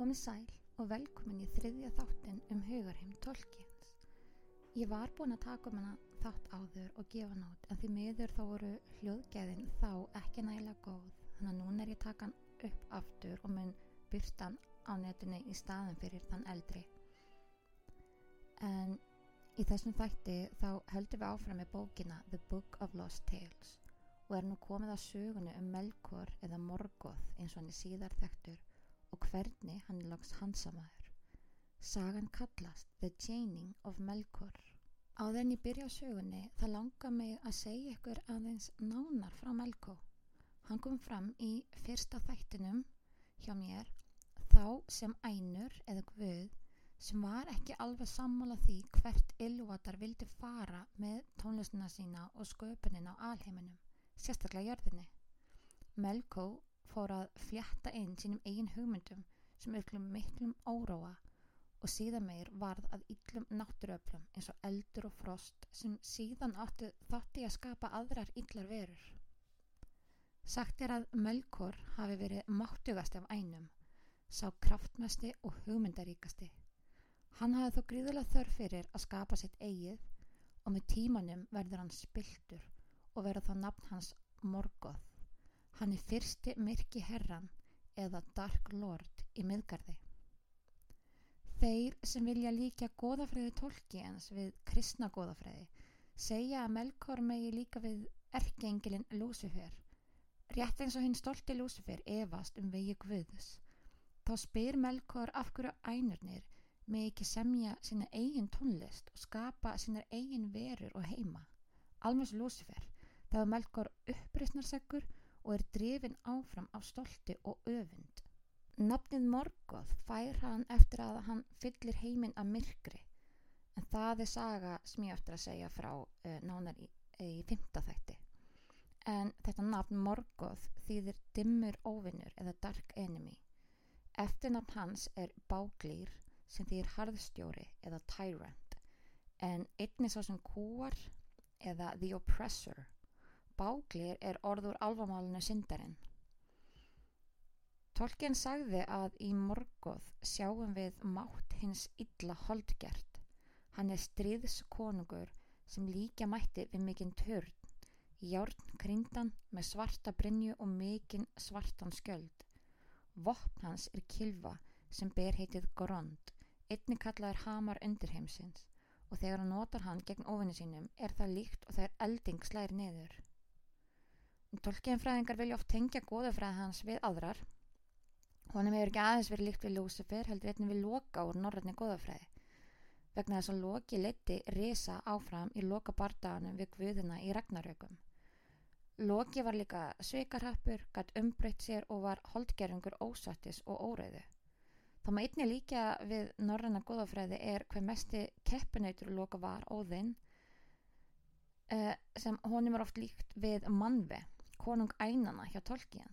Komi sæl og velkomin í þriðja þáttin um hugarheim Tolkiens. Ég var búin að taka um hana þátt áður og gefa nátt en því miður þá voru hljóðgæðin þá ekki nægilega góð þannig að núna er ég takan upp aftur og mun byrtan á netinu í staðin fyrir þann eldri. En í þessum þætti þá höldum við áfram með bókina The Book of Lost Tales og er nú komið að sögunu um Melkor eða Morgoth eins og hann er síðar þekktur og hvernig hann lags hansamæður. Sagan kallast The Chaining of Melkor. Á þenni byrja sögunni það langar mig að segja ykkur aðeins nánar frá Melko. Hann kom fram í fyrsta þættinum hjá mér þá sem ænur eða guð sem var ekki alveg sammála því hvert Ilúvatar vildi fara með tónlistina sína og sköpunina á alheiminum, sérstaklega jörðinni. Melko fór að fjætta inn sínum eigin hugmyndum sem auklum miklum óróa og síðan meir varð að yllum náttúruöflum eins og eldur og frost sem síðan áttu þátti að skapa aðrar yllar verur. Sagt er að Melkor hafi verið máttugast afænum, sá kraftmesti og hugmyndaríkasti. Hann hafi þó gríðulega þörf fyrir að skapa sitt eigið og með tímanum verður hann spiltur og verður þá nafn hans Morgoth. Hann er fyrsti myrki herran eða Dark Lord í miðgarði. Þeir sem vilja líka goðafræði Tolkiens við kristna goðafræði segja að Melkor megi líka við erkeengilin Lúsifer. Rétt eins og hinn stolti Lúsifer evast um vegi Guðus. Þá spyr Melkor af hverju ænurnir með ekki semja sína eigin tónlist og skapa sína eigin verur og heima. Almurs Lúsifer, þá er Melkor uppreysnarseggur og er drifin áfram af stolti og öfund. Nafnið Morgoth fær hann eftir að hann fyllir heiminn af myrkri en það er saga sem ég eftir að segja frá uh, nánar í, í fymta þætti. En þetta nafn Morgoth þýðir dimmur óvinnur eða dark enemy. Eftirnafn hans er Báglýr sem þýðir harðstjóri eða tyrant en einnig svo sem kúar eða the oppressor Báglir er orður alvamálinu syndarinn. Tolkien sagði að í morgoð sjáum við mátt hins illa holdgjert. Hann er stríðskonungur sem líka mætti við mikinn törn, járn krindan með svarta brinju og mikinn svartan skjöld. Vopn hans er kilva sem ber heitið Gorond, einni kallaður hamar undirheimsins og þegar hann notar hann gegn ofinni sínum er það líkt og það er elding slæri niður. Tolkienfræðingar vilja oft tengja góðafræði hans við aðrar. Honum hefur ekki aðeins verið líkt við Lúcifer, heldur einnig við loka úr norrætni góðafræði. Vegna þess að loki leti resa áfram í loka bardaganum við guðina í Ragnarökum. Loki var líka sveikarhappur, gætt umbreytt sér og var holdgerfingur ósattis og óreiðu. Þá maður einnig líka við norræna góðafræði er hver mesti keppinautur loka var óðinn eh, sem honum er oft líkt við mannveg konung ænana hjá Tolkien.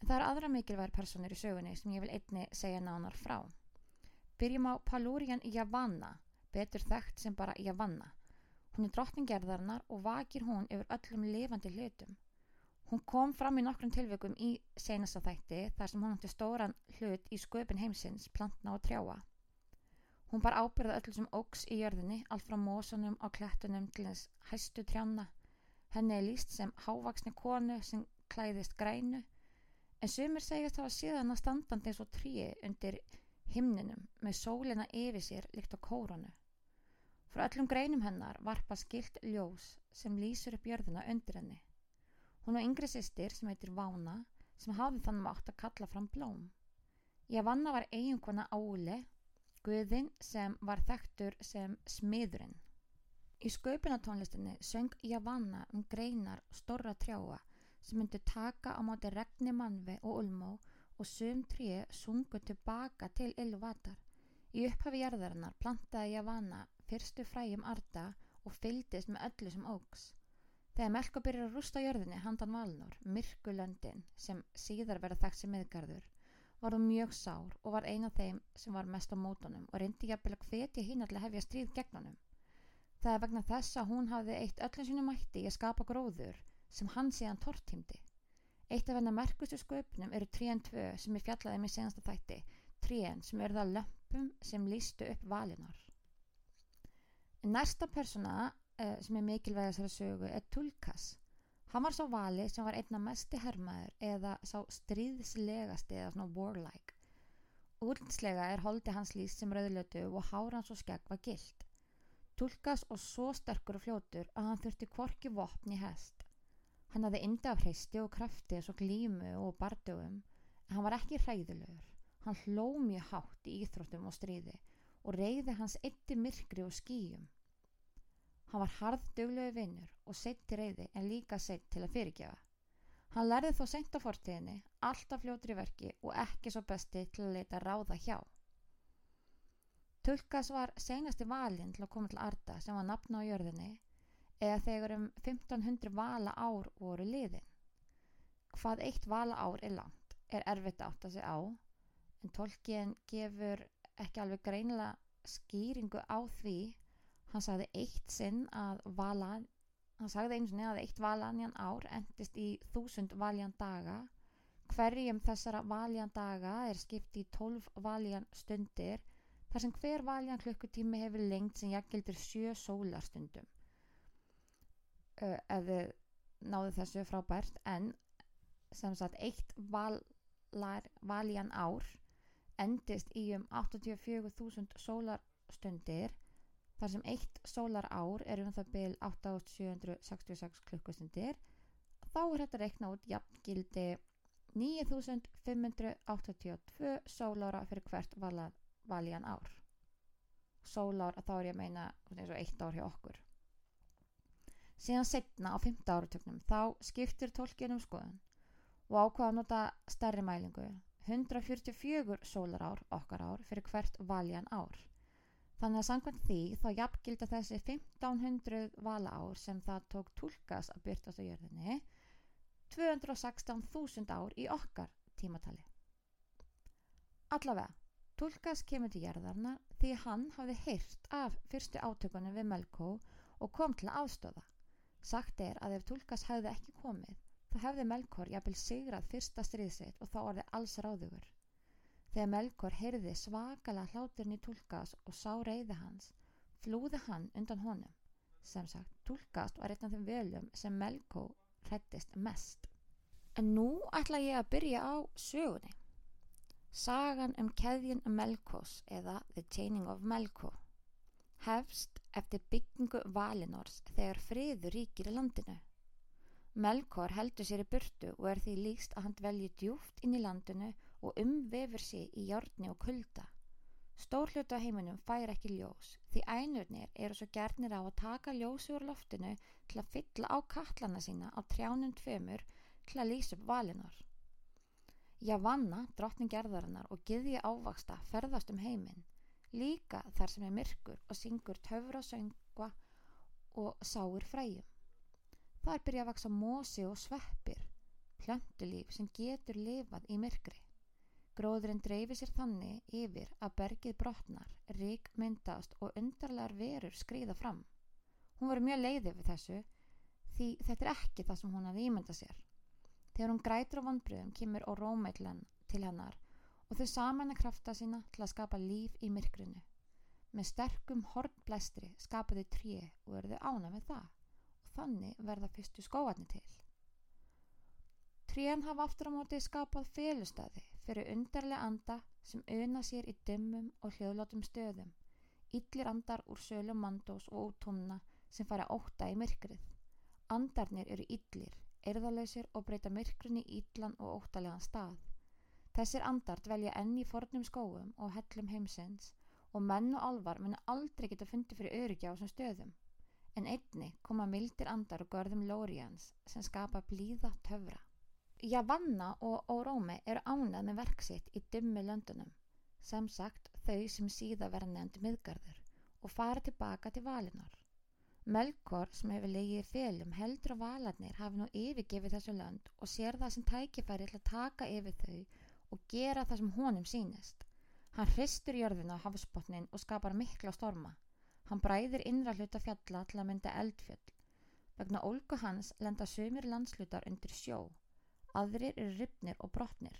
En það eru aðra mikilvægir personir í sögunni sem ég vil einni segja nánar frá. Byrjum á Palúrian Javanna, betur þekkt sem bara Javanna. Hún er drottningerðarinnar og vakir hún yfir öllum lifandi hlutum. Hún kom fram í nokkrum tilveikum í senasta þætti þar sem hún hætti stóran hlut í sköpun heimsins, plantna og trjáa. Hún bar ábyrða öllum sem ógs í jörðinni, allt frá mósunum á klettunum til þess hæstu trjána Henni er líst sem hávaksni konu sem klæðist grænu en sumir segjast hafa síðan að standandi eins og tríi undir himninum með sólina yfir sér líkt á kórunu. Frá öllum greinum hennar varpa skilt ljós sem lýsur upp jörðina undir henni. Hún var yngri sýstir sem heitir Vána sem hafði þannig mátt að kalla fram blóm. Javanna var eiginkona Áli, guðinn sem var þekktur sem smiðurinn. Í sköpunatónlistinni söng Javanna um greinar storra trjáa sem myndi taka á móti regni mannvi og ulmó og sum tríu sungu tilbaka til Ilúvatar. Í upphafi jarðarinnar plantaði Javanna fyrstu fræjum arda og fyldist með öllu sem ógs. Þegar Melko byrjar að rústa jörðinni handan Valnur, Myrkulöndin, sem síðar verða þekkt sem miðgarður, var hún mjög sár og var eina af þeim sem var mest á mótunum og reyndi jafnvel að hvetja hinn að hefja stríð gegn honum. Það er vegna þess að hún hafði eitt öllum sínum mætti í að skapa gróður sem hann síðan tortímdi. Eitt af hennar merkustu sköpnum eru trén tvö sem er fjallaði með senasta þætti, trén sem eru það lömpum sem lístu upp valinar. Næsta persona uh, sem er mikilvæg þessari sögu er Tulkas. Hann var sá vali sem var einna mesti hermaður eða sá stríðslegasti eða svona warlike. Úrnslega er holdi hans líst sem rauðlötu og hárans og skegg var gild. Tulkas og svo sterkur og fljótur að hann þurfti kvorki vopn í hest. Hann hafði indi af hreisti og krafti og glímu og bardugum en hann var ekki hræðilegur. Hann hló mjög hátt í íþróttum og stríði og reyði hans eitti myrkri og skýjum. Hann var harðdöglegu vinnur og seitt til reyði en líka seitt til að fyrirgefa. Hann lærði þó sent á fortíðinni, alltaf fljótri verki og ekki svo besti til að leita ráða hjá. Tulkas var senasti valinn til að koma til Arda sem var nafna á jörðinni eða þegar um 1500 vala ár voru liðin. Hvað eitt vala ár er langt er erfitt að segja á en tólkien gefur ekki alveg greinilega skýringu á því hann sagði eitt sinn að vala hann sagði eins og neða að eitt valanjan ár endist í þúsund valjan daga hverjum þessara valjan daga er skipt í tólf valjan stundir þar sem hver valjan klukkutími hefur lengt sem jægildir sjö sólarstundum. Uh, þið náðu þessu frábært en sem sagt eitt valar, valjan ár endist í um 84.000 sólarstundir þar sem eitt sólar ár er um það byl 8766 klukkustundir þá er þetta reikna út jafngildi 9582 sólára fyrir hvert valjan ár sólára þá er ég að meina eins og eitt ár hjá okkur Síðan setna á 5. áratöknum þá skiptir tólkinum skoðun og ákvaða að nota stærri mælingu 144 sólarár okkar ár fyrir hvert valjan ár. Þannig að samkvæmt því þá jafngilda þessi 1500 vala ár sem það tók tólkas að byrtast á jörðinni 216.000 ár í okkar tímatali. Allavega, tólkas kemur til jörðarna því hann hafði heyrt af fyrstu átökunum við Melkó og kom til aðstóða. Sagt er að ef Tulkas hefði ekki komið þá hefði Melkor jafnvel sigrað fyrsta stríðsitt og þá orði alls ráðugur. Þegar Melkor heyrði svakala hláturinn í Tulkas og sá reyði hans, flúði hann undan honum. Sem sagt, Tulkas var einn af þeim veljum sem Melkor hrettist mest. En nú ætla ég að byrja á sögunni. Sagan um keðjun Melkos eða The Chaining of Melkor hefst eftir byggingu Valinors þegar friður ríkir í landinu. Melkor heldur sér í burtu og er því líst að hann dvelji djúft inn í landinu og umvefur sig í hjárni og kulda. Stór hlutu á heiminum fær ekki ljós því ænurnir eru svo gernir á að taka ljósi úr loftinu til að fylla á katlana sína á trjánum tveimur til að lýsa upp Valinor. Javanna, drottning gerðarinnar og giðja ávaksta ferðast um heiminn líka þar sem er myrkur og syngur töfra söngva og sáir fræjum. Þar byrja að vaksa mósi og sveppir, plöntulíf sem getur lifað í myrkri. Gróðurinn dreifir sér þannig yfir að bergið brotnar, rík myndast og undarlegar verur skriða fram. Hún var mjög leiðið við þessu því þetta er ekki það sem hún hafði ímyndað sér. Þegar hún grætur á vonbröðum kemur og rómætlan til hennar og þau saman að krafta sína til að skapa líf í myrkrinu. Með sterkum hornblæstri skapaðu tré og verðu ána með það og þannig verða fyrstu skóarni til. Trén hafa aftur á móti skapað félustæði fyrir undarlega anda sem auðna sér í dimmum og hljóðlátum stöðum, yllir andar úr sölum mandós og úttómna sem fara óta í myrkrið. Andarnir eru yllir, erðalöysir og breyta myrkrinni í yllan og óttalegan stað. Þessir andar dvelja enn í fornum skóum og hellum heimsins og menn og alvar munu aldrei geta fundið fyrir öryggi á þessum stöðum. En einni koma mildir andar og görðum Lórians sem skapa blíða töfra. Javanna og Órómi eru ánað með verksitt í dimmi löndunum, sem sagt þau sem síða verða nefndi miðgarður og fara tilbaka til valinar. Melkor sem hefur legið félum heldur að valarnir hafi nú yfirgefið þessu lönd og sér það sem tækifæri til að taka yfir þau og gera það sem honum sínist. Hann hristur jörðina á hafsbotnin og skapar mikla storma. Hann bræðir innra hluta fjalla til að mynda eldfjöll. Vegna ólgu hans lenda sömur landslutar undir sjó. aðrir eru ripnir og brotnir.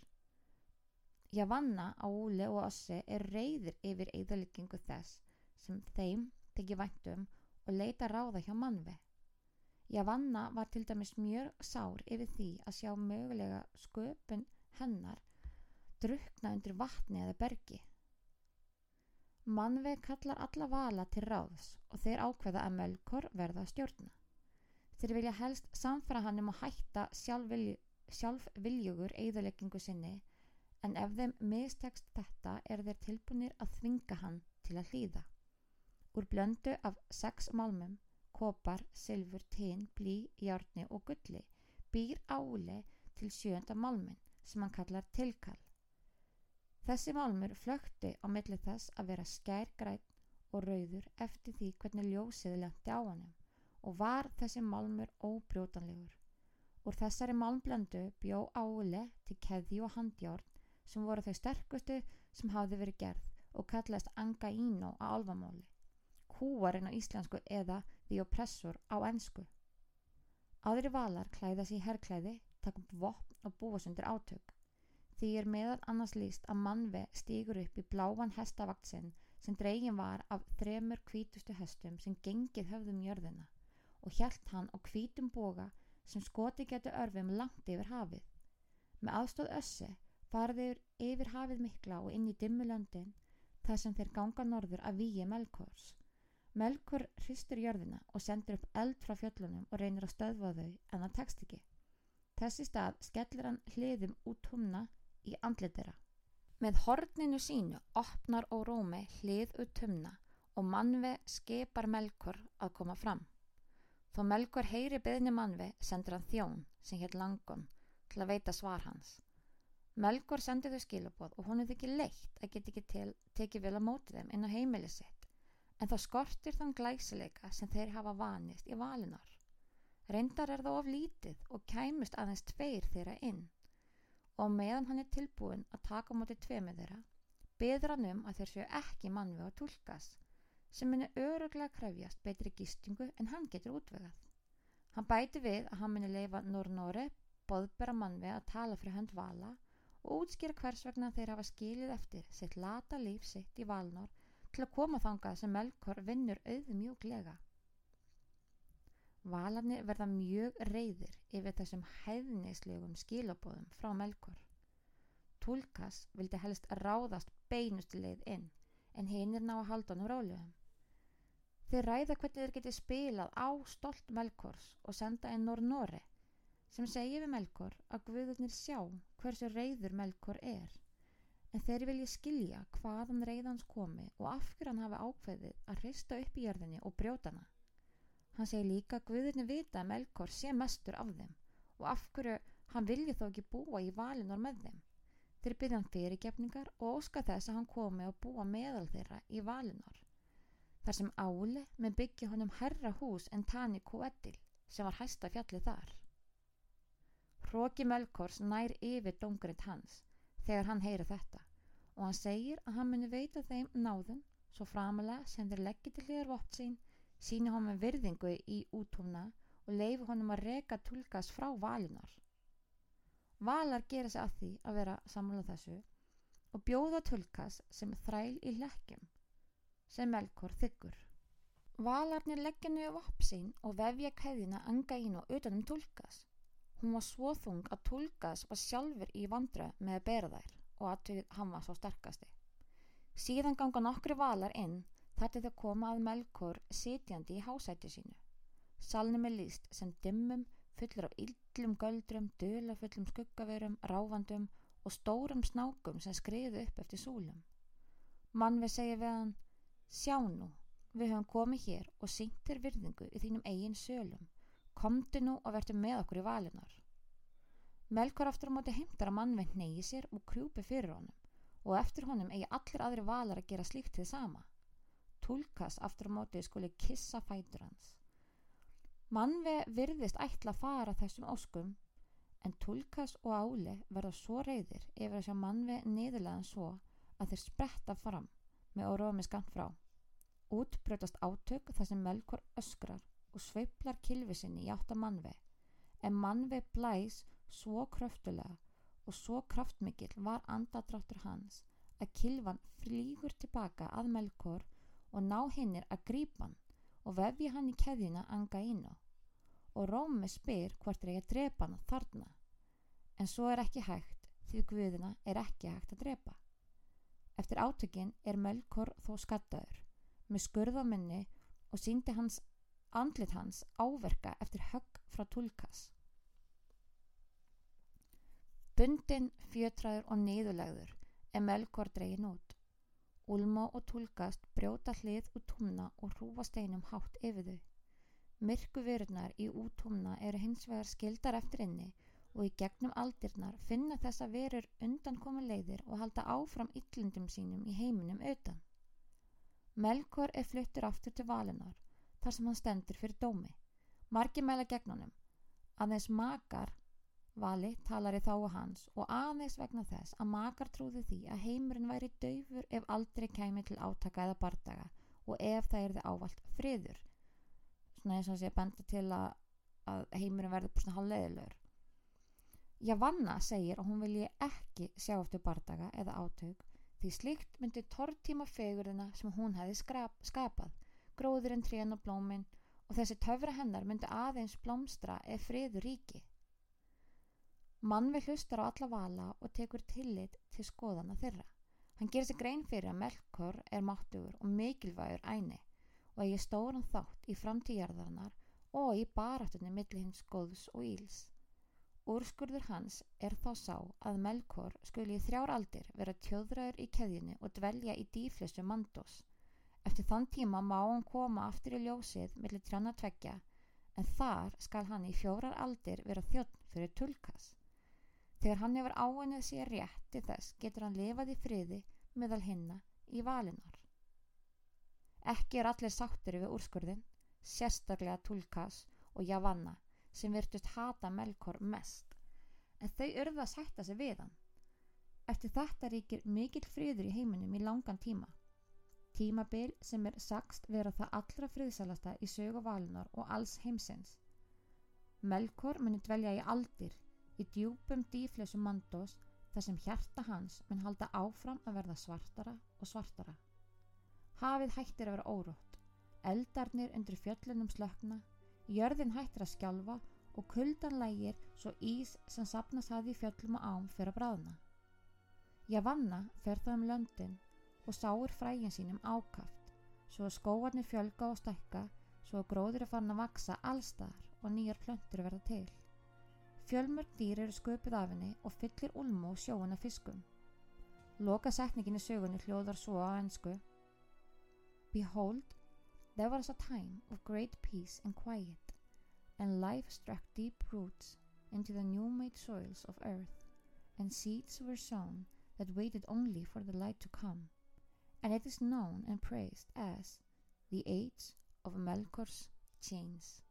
Javanna, Áli og Ossi er reyðir yfir eðaleggingu þess sem þeim teki væntum og leita ráða hjá mannvi. Javanna var til dæmis mjög sár yfir því að sjá mögulega sköpun hennar drukna undir vatni eða bergi. Mannveg kallar alla vala til ráðs og þeir ákveða að Melkor verða að stjórna. Þeir vilja helst samfara hann um að hætta sjálfviljugur eðaleggingu sinni en ef þeim mistekst þetta er þeir tilbúinir að þvinga hann til að hlýða. Úr blöndu af sex málmum, kopar, silfur, tinn, blí, járni og gulli býr áli til sjönda málmin sem hann kallar tilkall. Þessi málmur flökti á milli þess að vera skærgræn og rauður eftir því hvernig ljósið lendi á hannum og var þessi málmur óbrjótanlegur. Úr þessari málmblöndu bjó áli til keði og handjárn sem voru þau sterkustu sem hafði verið gerð og kallast anga ínó á alvamóli, húarinn á íslensku eða því oppressor á ennsku. Aðri valar klæða sér herrklæði, takk upp vopn og búa sundir átök. Því er meðal annars líst að mannve stýgur upp í bláan hestavaktsinn sem dregin var af þremur kvítustu hestum sem gengið höfðum jörðina og hjælt hann á kvítum boga sem skoti getur örfum langt yfir hafið. Með aðstóð össi farðir yfir hafið mikla og inn í dimmulöndin þar sem þeir ganga norður að víi Melkors. Melkor hristur jörðina og sendur upp eld frá fjöllunum og reynir að stöðva þau en það tekst ekki. Þessi stað skellir hann hliðum út humna í andletira. Með horninu sínu opnar og rómi hlið út humna og mannve skipar Melkor að koma fram. Þó Melkor heyri beðni mannve sendur hann þjón sem hér langon til að veita svar hans. Melgor sendi þau skilabóð og hún hefði ekki leitt að geta ekki til, tekið vel að móti þeim inn á heimili sitt en það skortir þann glæsileika sem þeir hafa vanist í valinar. Reyndar er það of lítið og kæmust aðeins tveir þeirra inn og meðan hann er tilbúin að taka móti tveimið þeirra beður hann um að þeir séu ekki mannveg að tólkas sem muni öruglega krefjast betri gistingu en hann getur útvegað. Hann bæti við að hann muni leifa Nornóri boðbera mannveg að tala fyrir hönd vala og útskýra hvers vegna þeir hafa skilið eftir sitt lata líf sitt í Valnor til að koma þangað sem Melkor vinnur auðmjúglega. Valarnir verða mjög reyðir yfir þessum hæðnislegum skilabóðum frá Melkor. Tulkas vildi helst ráðast beinustilegð inn en hinn er ná að halda hann úr álegum. Þeir ræða hvernig þeir geti spilað á stolt Melkors og senda inn Nornóri sem segir við Melkor að Guðurnir sjá hversu reyður Melkor er en þeir vilja skilja hvaðan reyðans komi og af hverju hann hafi ákveðið að hrista upp í jörðinni og brjótana. Hann segir líka að Guðurnir vita að Melkor sé mestur af þeim og af hverju hann vilja þó ekki búa í valinor með þeim. Þeir byrja hann fyrirgefningar og óska þess að hann komi og búa meðal þeirra í valinor. Þar sem Áli með byggja honum herra hús en Tani Koedil sem var hæsta fjallið þar. Hróki Melkors nær yfir donguritt hans þegar hann heyri þetta og hann segir að hann muni veita þeim náðun svo framalega sem þeir leggja til hlýðar vopt sín, síni honum virðingu í útúmna og leifi honum að reka tulkas frá valinar. Valar gera sig að því að vera samlað þessu og bjóða tulkas sem þræl í hlekkjum sem Melkor þykkur. Valarnir leggja nýja vopt sín og vefja kæðina anga ín og utanum tulkas Hún var svo þung að Tulgas var sjálfur í vandra með að bera þær og að hann var svo sterkasti. Síðan ganga nokkru valar inn þar til það koma að Melkor sitjandi í hásæti sínu. Salnum er líst sem dimmum, fullur af yllum göldrum, dölafullum skuggaverum, ráfandum og stórum snákum sem skriðu upp eftir súlum. Mann við segja við hann, sjá nú, við höfum komið hér og sýntir virðingu í þínum eigin sölum Komdu nú og verður með okkur í valinar. Melkor aftur á móti heimtar að mannvend neyji sér og krjúpi fyrir honum og eftir honum eigi allir aðri valar að gera slíkt til sama. Tulkas aftur á móti skuli kissa fætur hans. Mannve virðist ætla að fara þessum óskum en Tulkas og Áli verða svo reyðir yfir að sjá mannve niðurlegan svo að þeir spretta fram með órómi skant frá. Útbrötast átök þar sem Melkor öskrar og sveiplar kilvi sinni í átt að mannvei en mannvei blæs svo kröftulega og svo kraftmikill var andadráttur hans að kilvan flýgur tilbaka að Melkor og ná hinnir að grípa hann og vefja hann í keðjuna anga á. Og Rómi spyr hvort er ekki að drepa hann þarna. En svo er ekki hægt því Guðina er ekki hægt að drepa. Eftir átökin er Melkor þó skattaður með skurðaminni og síndi hans andlit hans áverka eftir högg frá Tulkas. Bundin, fjötraður og neyðulegður er Melkor dregin út. Ulma og Tulkast brjóta hlið út tumna og hrúfa steinum hátt yfir þau. Myrku virðnar í útumna eru hins vegar skildar eftir inni og í gegnum aldirnar finna þessa verur undankomi leiðir og halda áfram yllundum sínum í heiminum auðan. Melkor er fluttur aftur til Valinar þar sem hann stendur fyrir dómi. Margi mæla gegnunum. Aðeins makar vali talar í þáu hans og aðeins vegna þess að makar trúði því að heimurinn væri döfur ef aldrei kæmi til átaka eða bardaga og ef það er þið ávalt friður. Svona eins og þess að ég benda til að, að heimurinn verði búin að hafa leiðilegur. Javanna segir að hún vilji ekki sjá eftir bardaga eða átök því slíkt myndi tortíma fegurina sem hún hefði skapað, gróðurinn trén og blóminn og þessi töfra hennar myndi aðeins blómstra ef friður ríki. Mann vil hlustar á alla vala og tekur tillit til skoðana þeirra. Hann gerir sig grein fyrir að Melkor er máttugur og mikilvægur æni og ég stóran þátt í framtíjarðarnar og í baráttunni millir hins góðs og íls. Úrskurður hans er þá sá að Melkor skuli í þrjár aldir vera tjóðræður í keðjunni og dvelja í dýflissu mandós. Eftir þann tíma má hann koma aftur í ljósið millir trjána tveggja en þar skal hann í fjórar aldir vera þjóttn fyrir tulkas. Þegar hann hefur áinnið sér rétt til þess getur hann lifað í friði meðal hinna í valinar. Ekki er allir sáttir við úrskurðin, sérstaklega tulkas og javanna sem virtust hata Melkor mest, en þau örða að sætta sig við hann. Eftir þetta ríkir mikill friður í heiminum í langan tíma. Tímabil sem er sagst vera það allra friðsalasta í sögu valunar og alls heimsins. Melkor muni dvelja í aldir, í djúpum dýflesum mandós þar sem hjarta hans mun halda áfram að verða svartara og svartara. Hafið hættir að vera órótt, eldarnir undir fjöllunum slökna Jörðin hættir að skjálfa og kuldan lægir svo ís sem sapnast hafi í fjöllum og ám fyrir að bráðna. Javanna fer það um löndin og sáur frægin sínum ákaft, svo að skóarnir fjölga og stækka, svo að gróður er fann að vaksa allstaðar og nýjar plöntur verða til. Fjölmörg dýr eru sköpuð af henni og fyllir ulmu og sjóuna fiskum. Loka setningin í sögunni hljóðar svo á ennsku Behold, There was a time of great peace and quiet, and life struck deep roots into the new-made soils of earth, and seeds were sown that waited only for the light to come, and it is known and praised as the age of Melkor's chains.